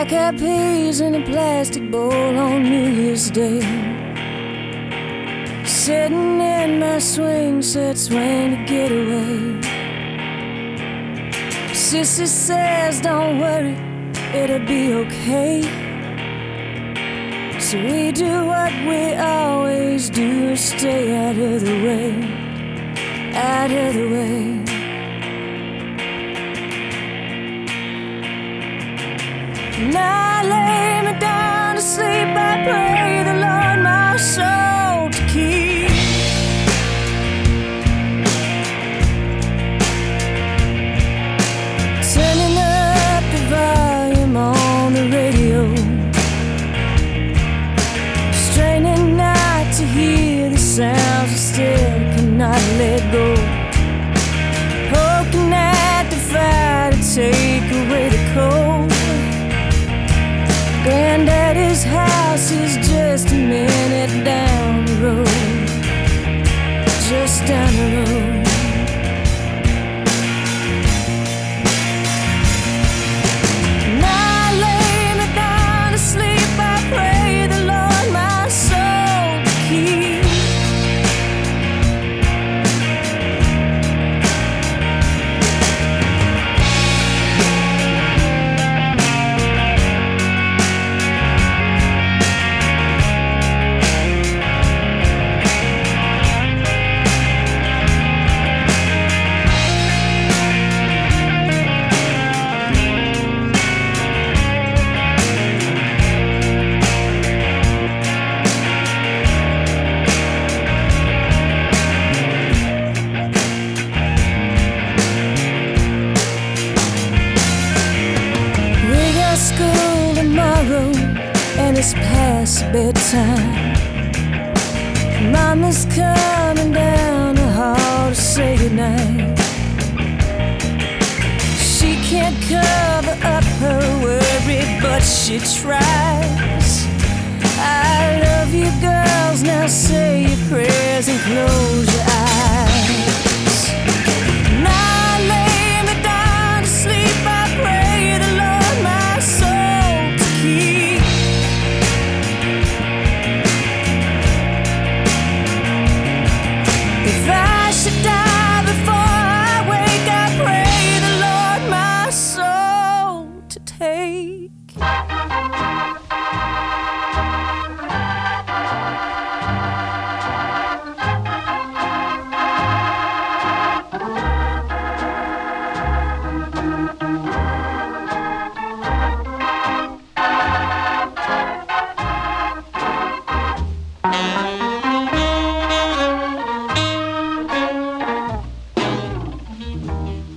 Black eyed peas in a plastic bowl on New Year's Day. Sitting in my swing set, swing to get away. Sissy says, Don't worry, it'll be okay. So we do what we always do, stay out of the way, out of the way. And I lay me down to sleep. I pray the Lord my soul to keep. Turning up the volume on the radio. Straining not to hear the sounds, I still cannot let go. Poking at the fire to take house is just a minute down the road. Just down the road.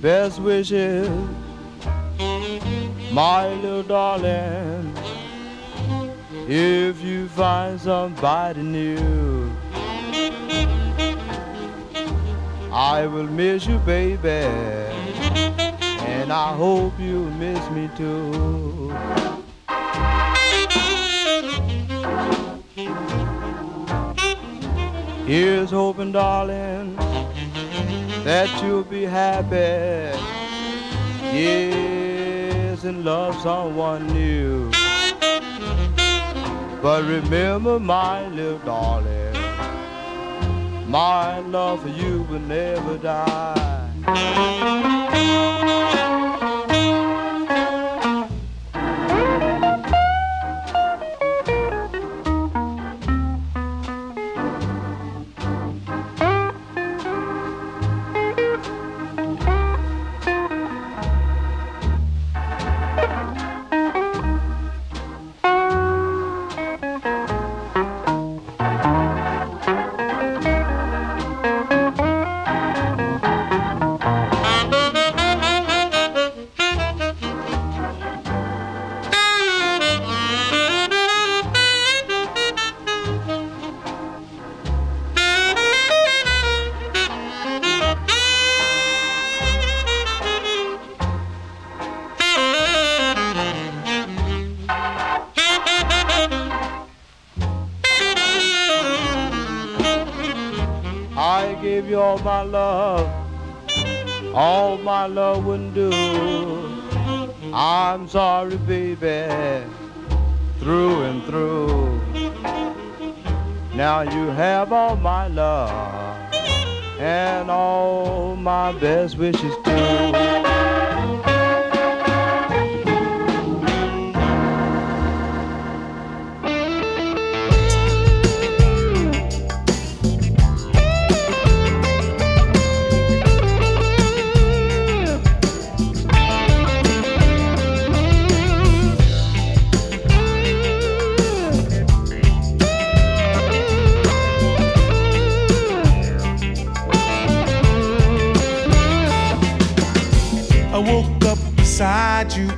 Best wishes, my little darling. If you find somebody new, I will miss you, baby, and I hope you'll miss me too. Here's hoping, darling, that you'll be happy. Yes, and love someone new. But remember, my little darling, my love for you will never die. My love wouldn't do. I'm sorry, baby, through and through. Now you have all my love and all my best wishes too. December is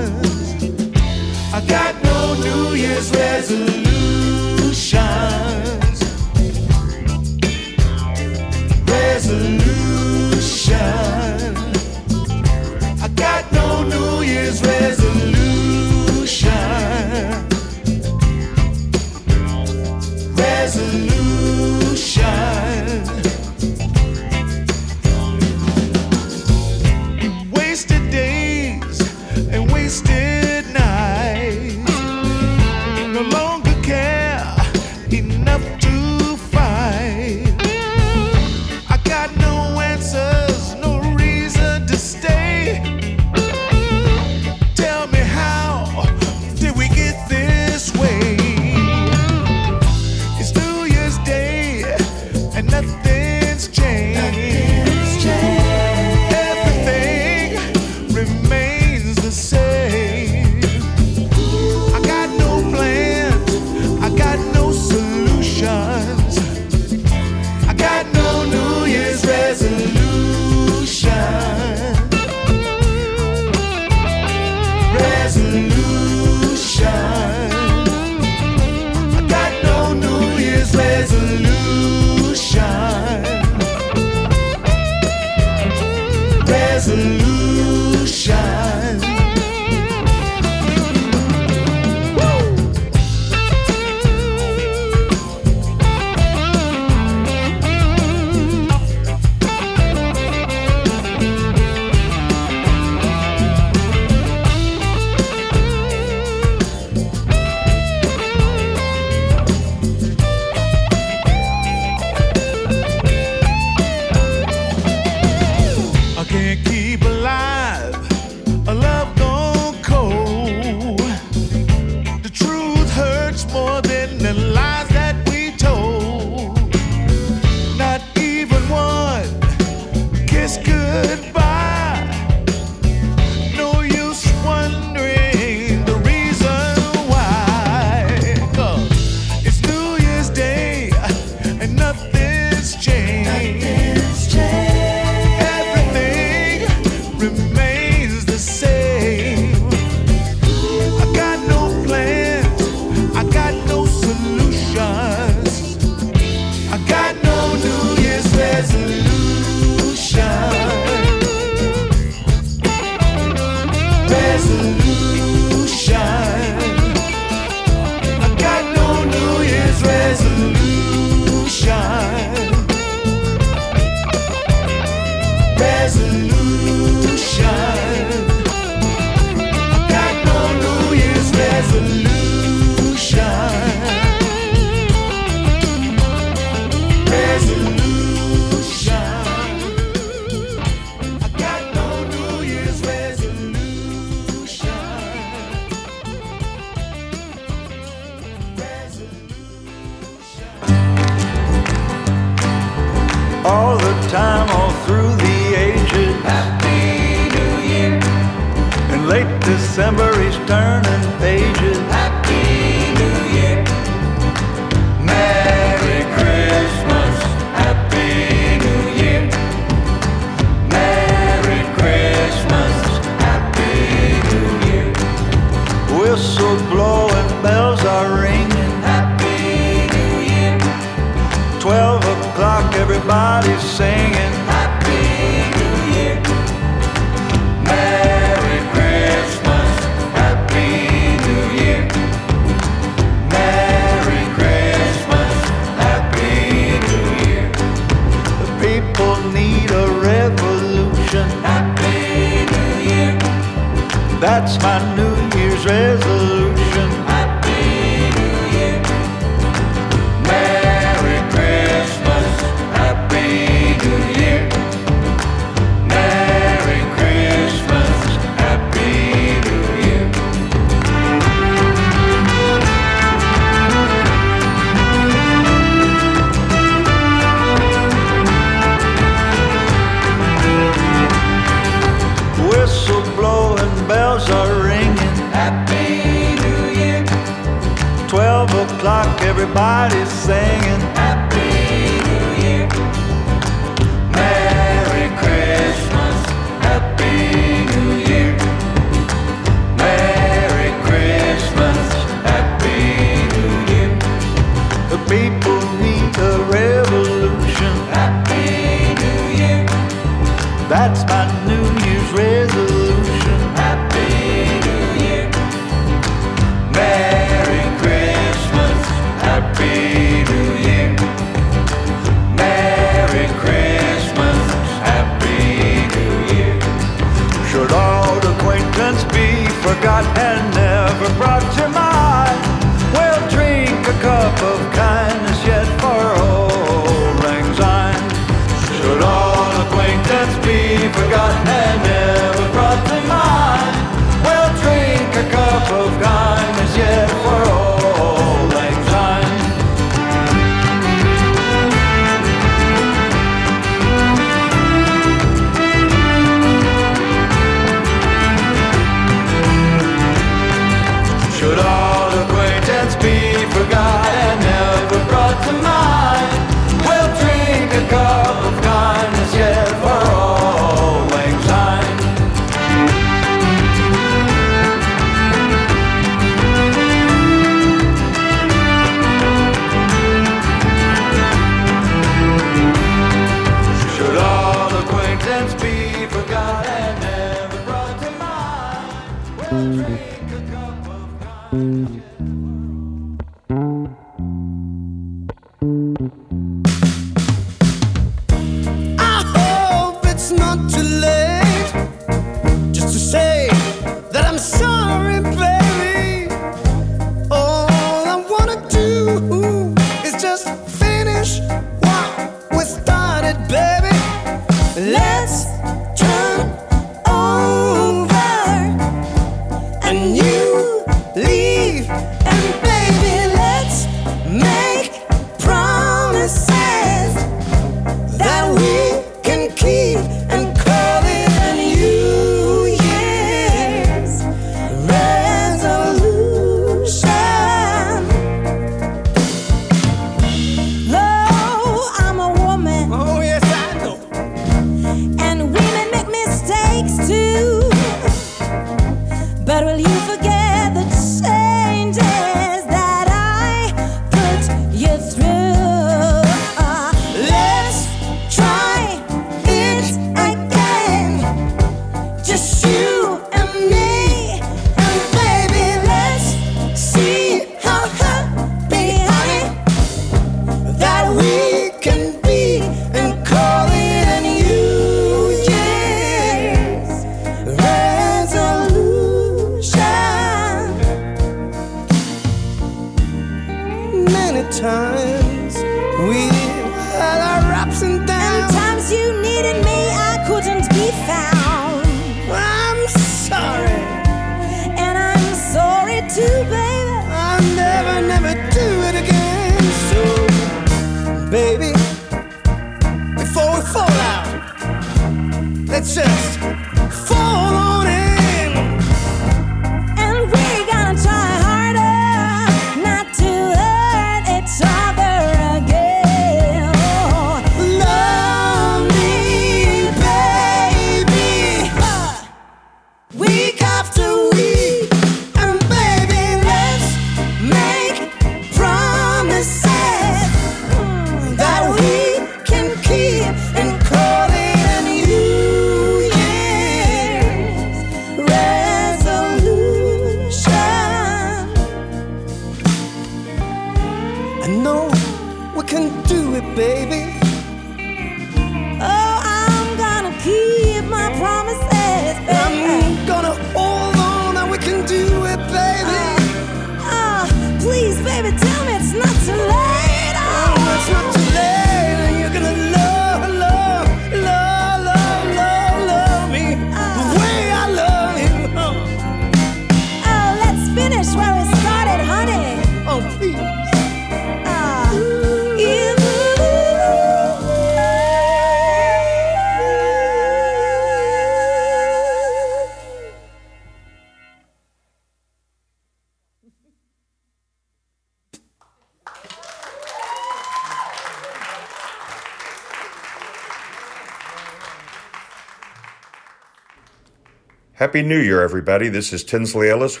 Happy New Year, everybody. This is Tinsley Ellis.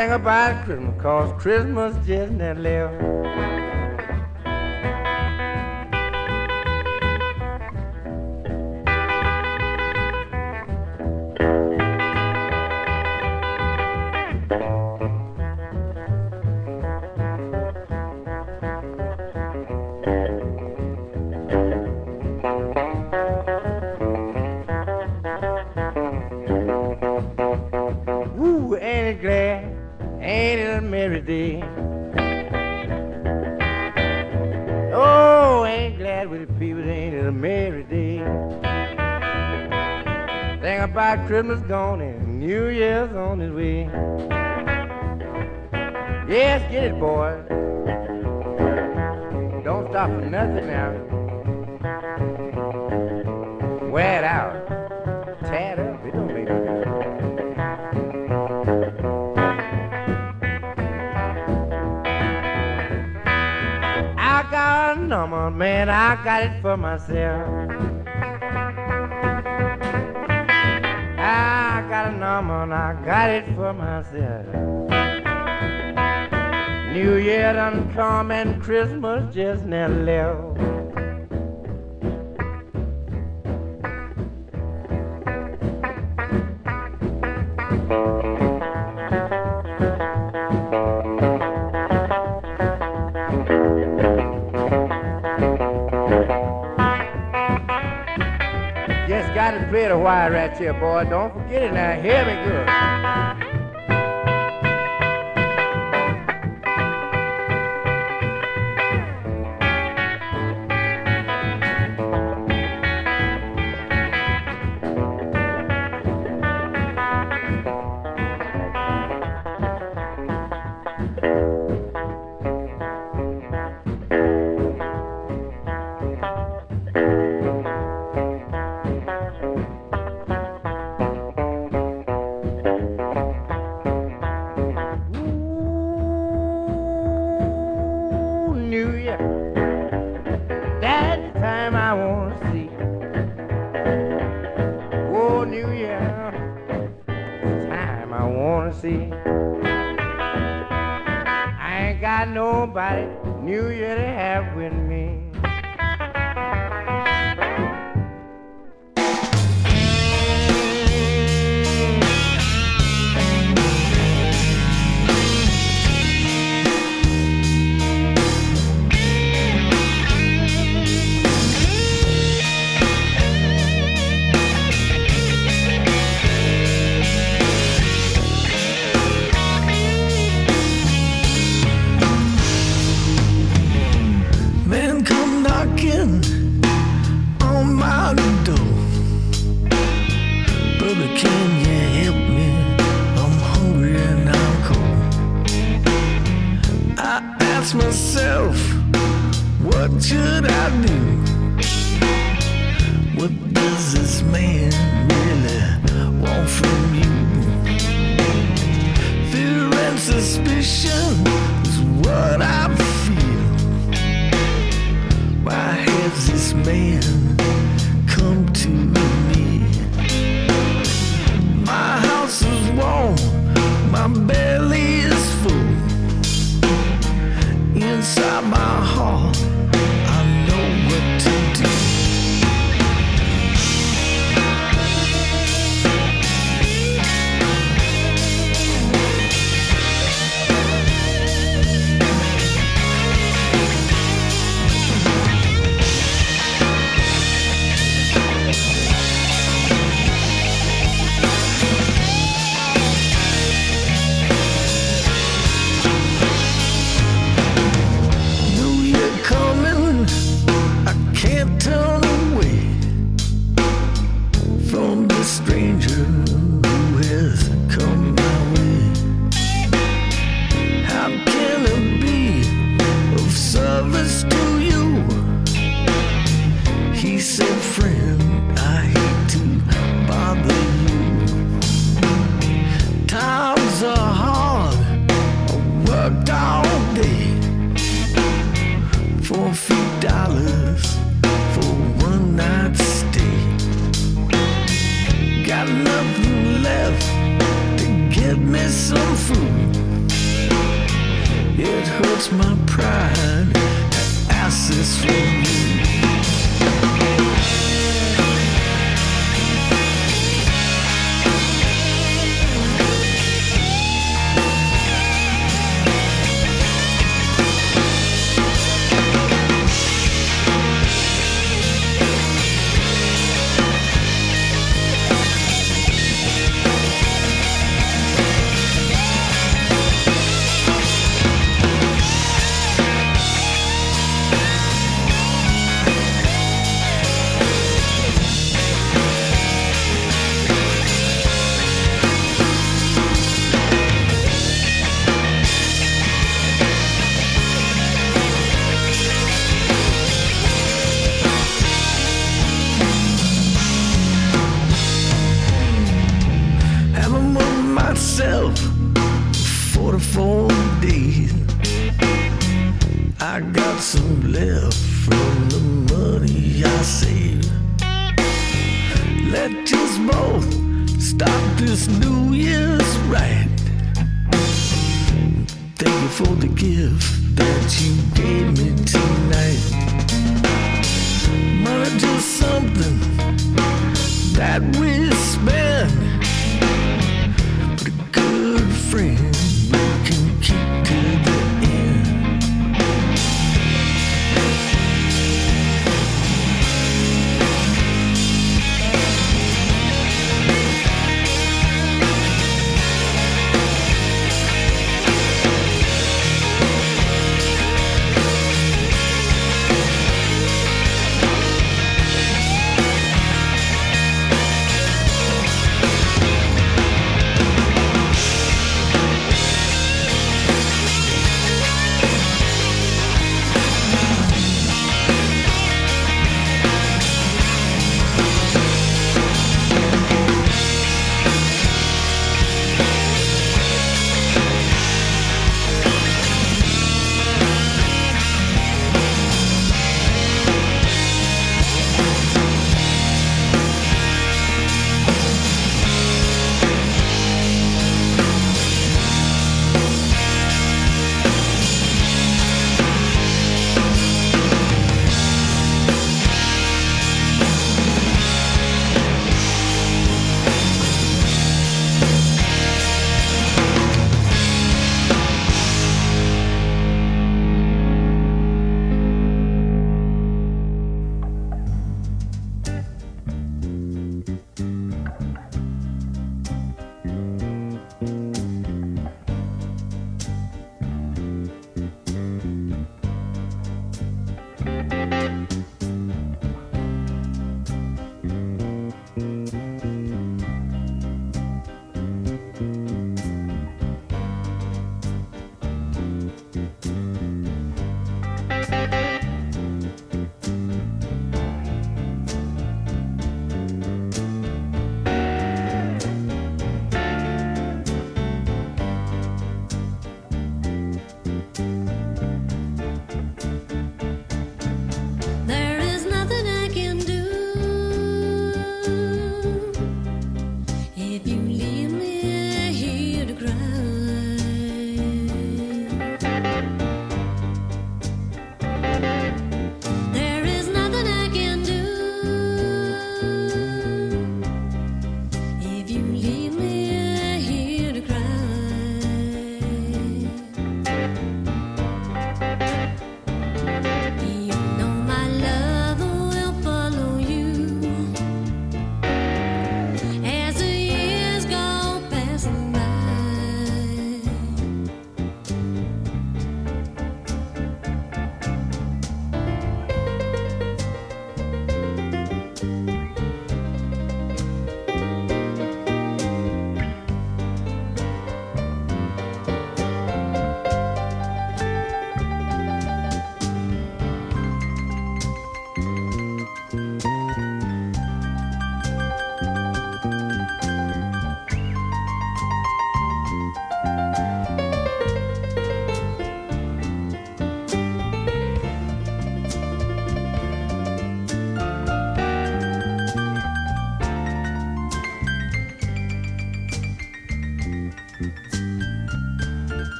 Sing about Christmas, cause Christmas just never left. for nothing now. Wear it out. Tear it up. It don't make no difference. I got a number, man. I got it for myself. I got a number and I got it for myself. New Year done come and Christmas just now left. Just gotta play the wire right here, boy. Don't forget it now. Hear me good. Friend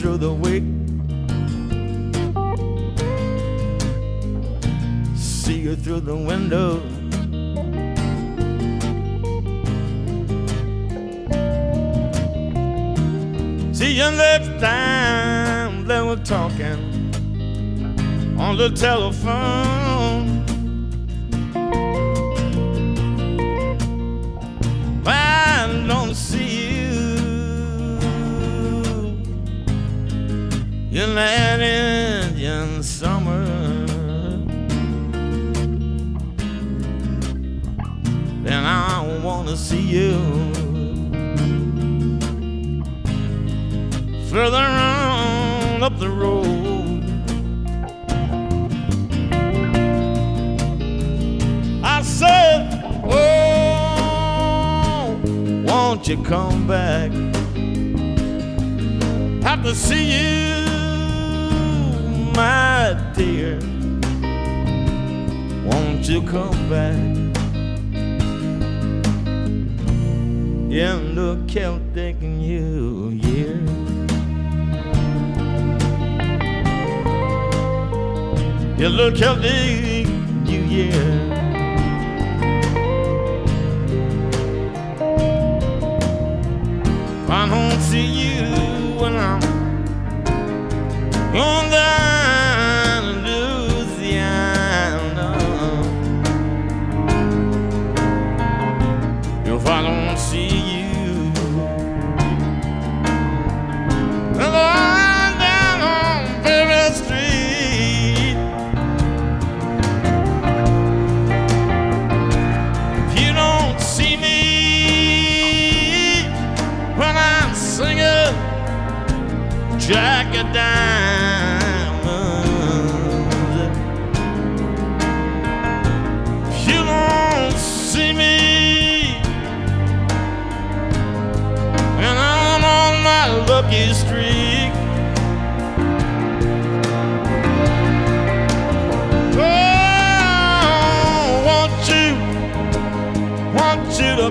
through the week, in that Indian summer. Then I wanna see you further on up the road. I said, Oh, won't you come back? Have to see you, my dear. Won't you come back? In the Celtic New Year. In the Celtic New Year. I don't see you when I'm on down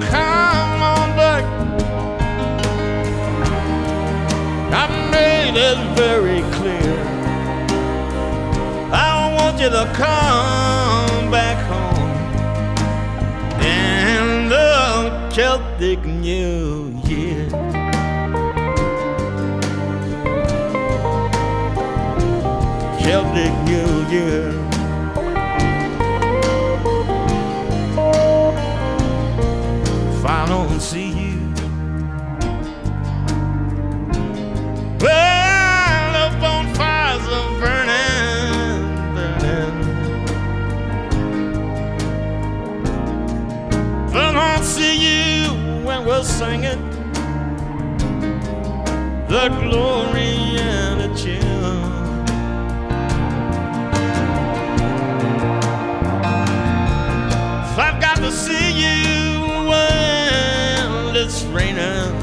come on back. I've made it very clear. I want you to come back home in the Celtic New singing the glory and the chill. If I've got to see you when it's raining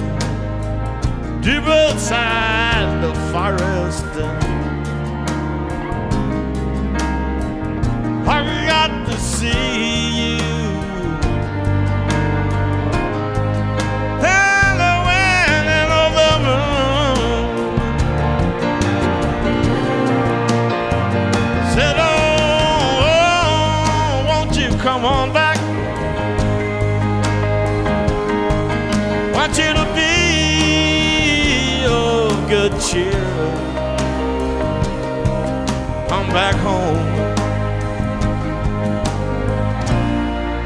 deep inside the forest. I've got to see Back home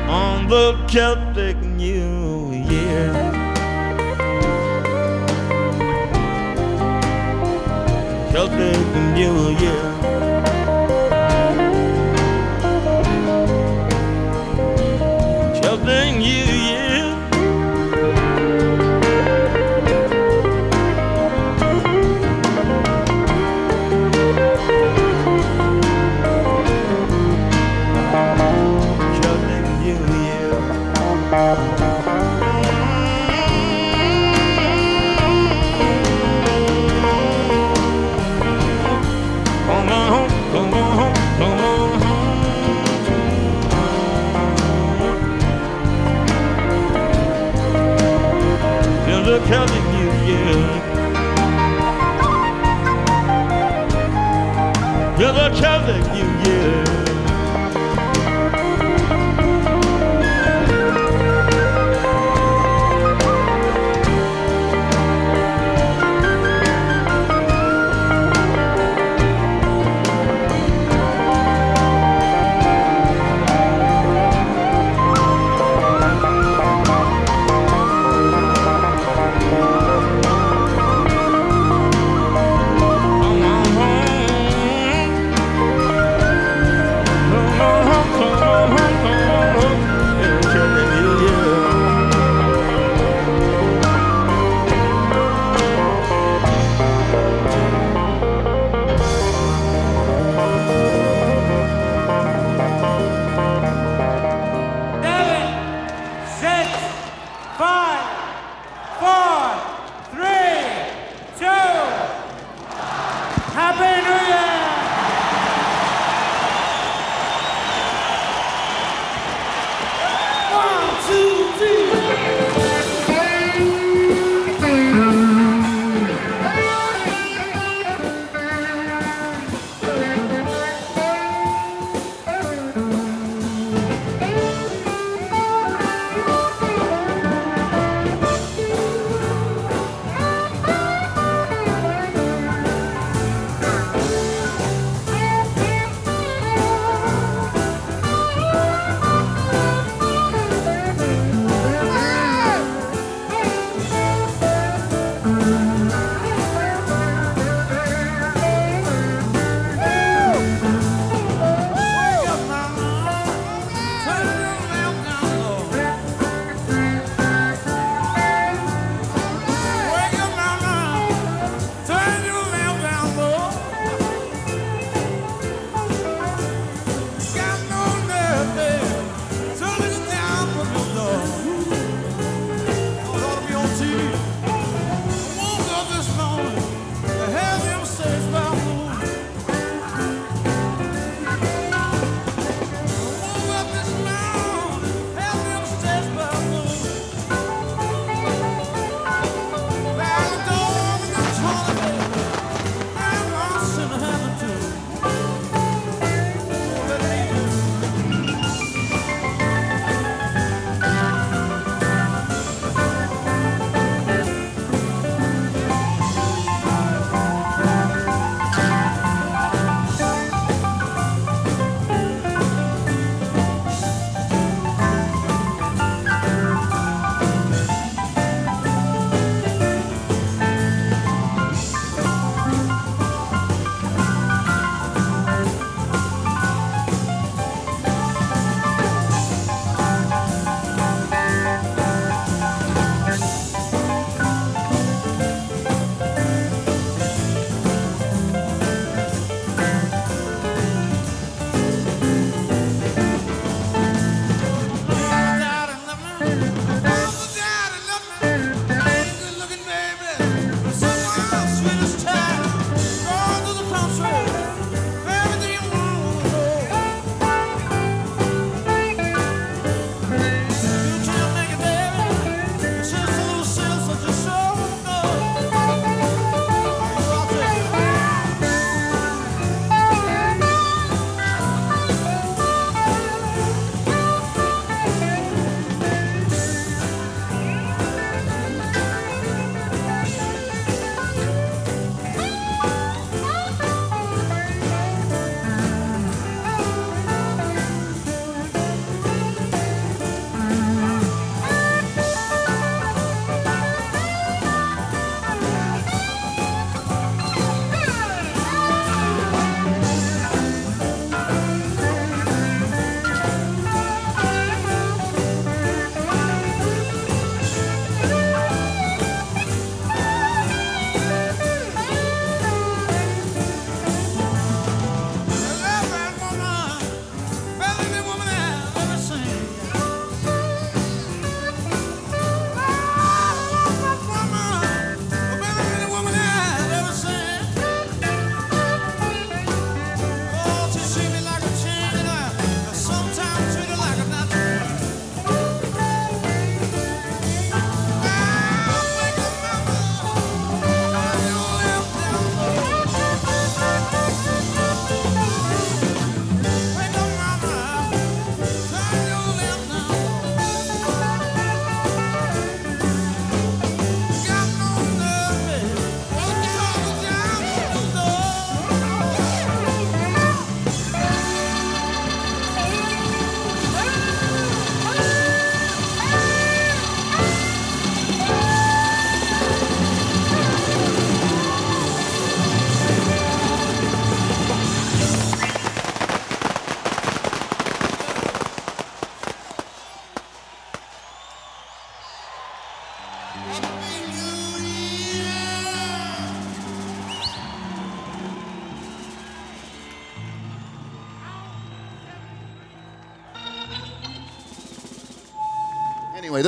on the Celtic New Year. Celtic New Year. Five, four,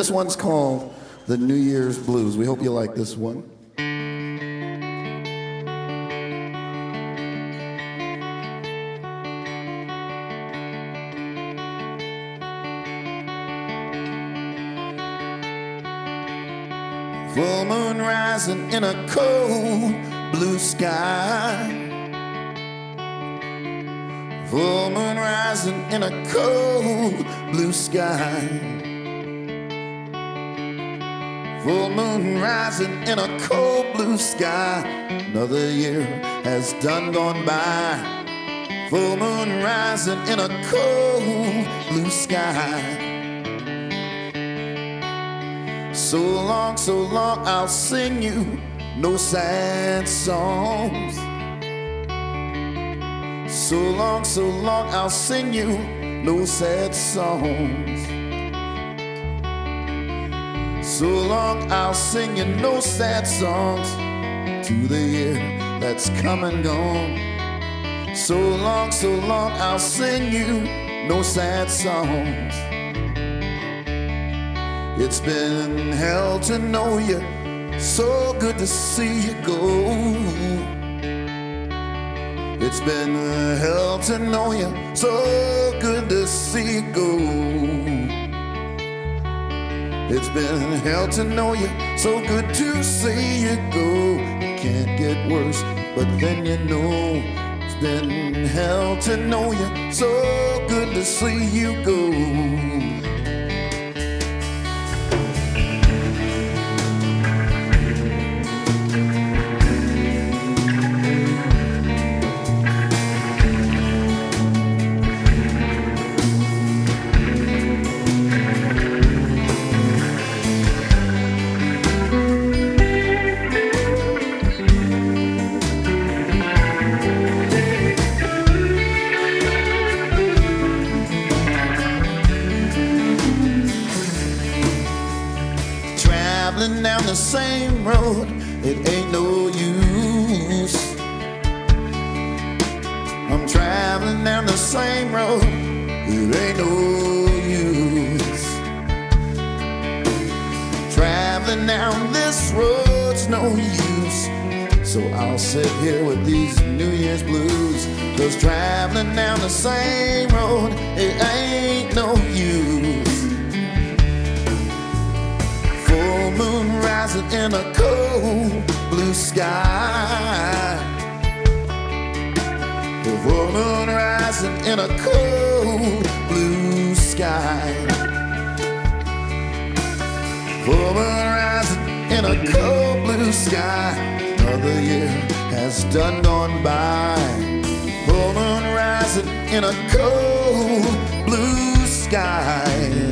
this one's called The New Year's Blues. We hope you like this one. Full moon rising in a cold blue sky. Full moon rising in a cold blue sky. Full moon rising in a cold blue sky. Another year has done gone by. Full moon rising in a cold blue sky. So long, so long, I'll sing you no sad songs. So long, so long, I'll sing you no sad songs. So long, I'll sing you no sad songs to the year that's come and gone. So long, so long, I'll sing you no sad songs. It's been hell to know you, so good to see you go. It's been hell to know you, so good to see you go. It's been hell to know you, so good to see you go. It Can't get worse, but then you know. It's been hell to know you, so good to see you go. Traveling down the same road, it ain't no use. I'm traveling down the same road, it ain't no use. Traveling down this road's no use. So I'll sit here with these New Year's blues. Cause traveling down the same road, it ain't no use. Full moon rising in a cold blue sky. The full moon rising in a cold blue sky. Full moon rising in a cold blue sky. Another year has done gone by. Full moon rising in a cold blue sky.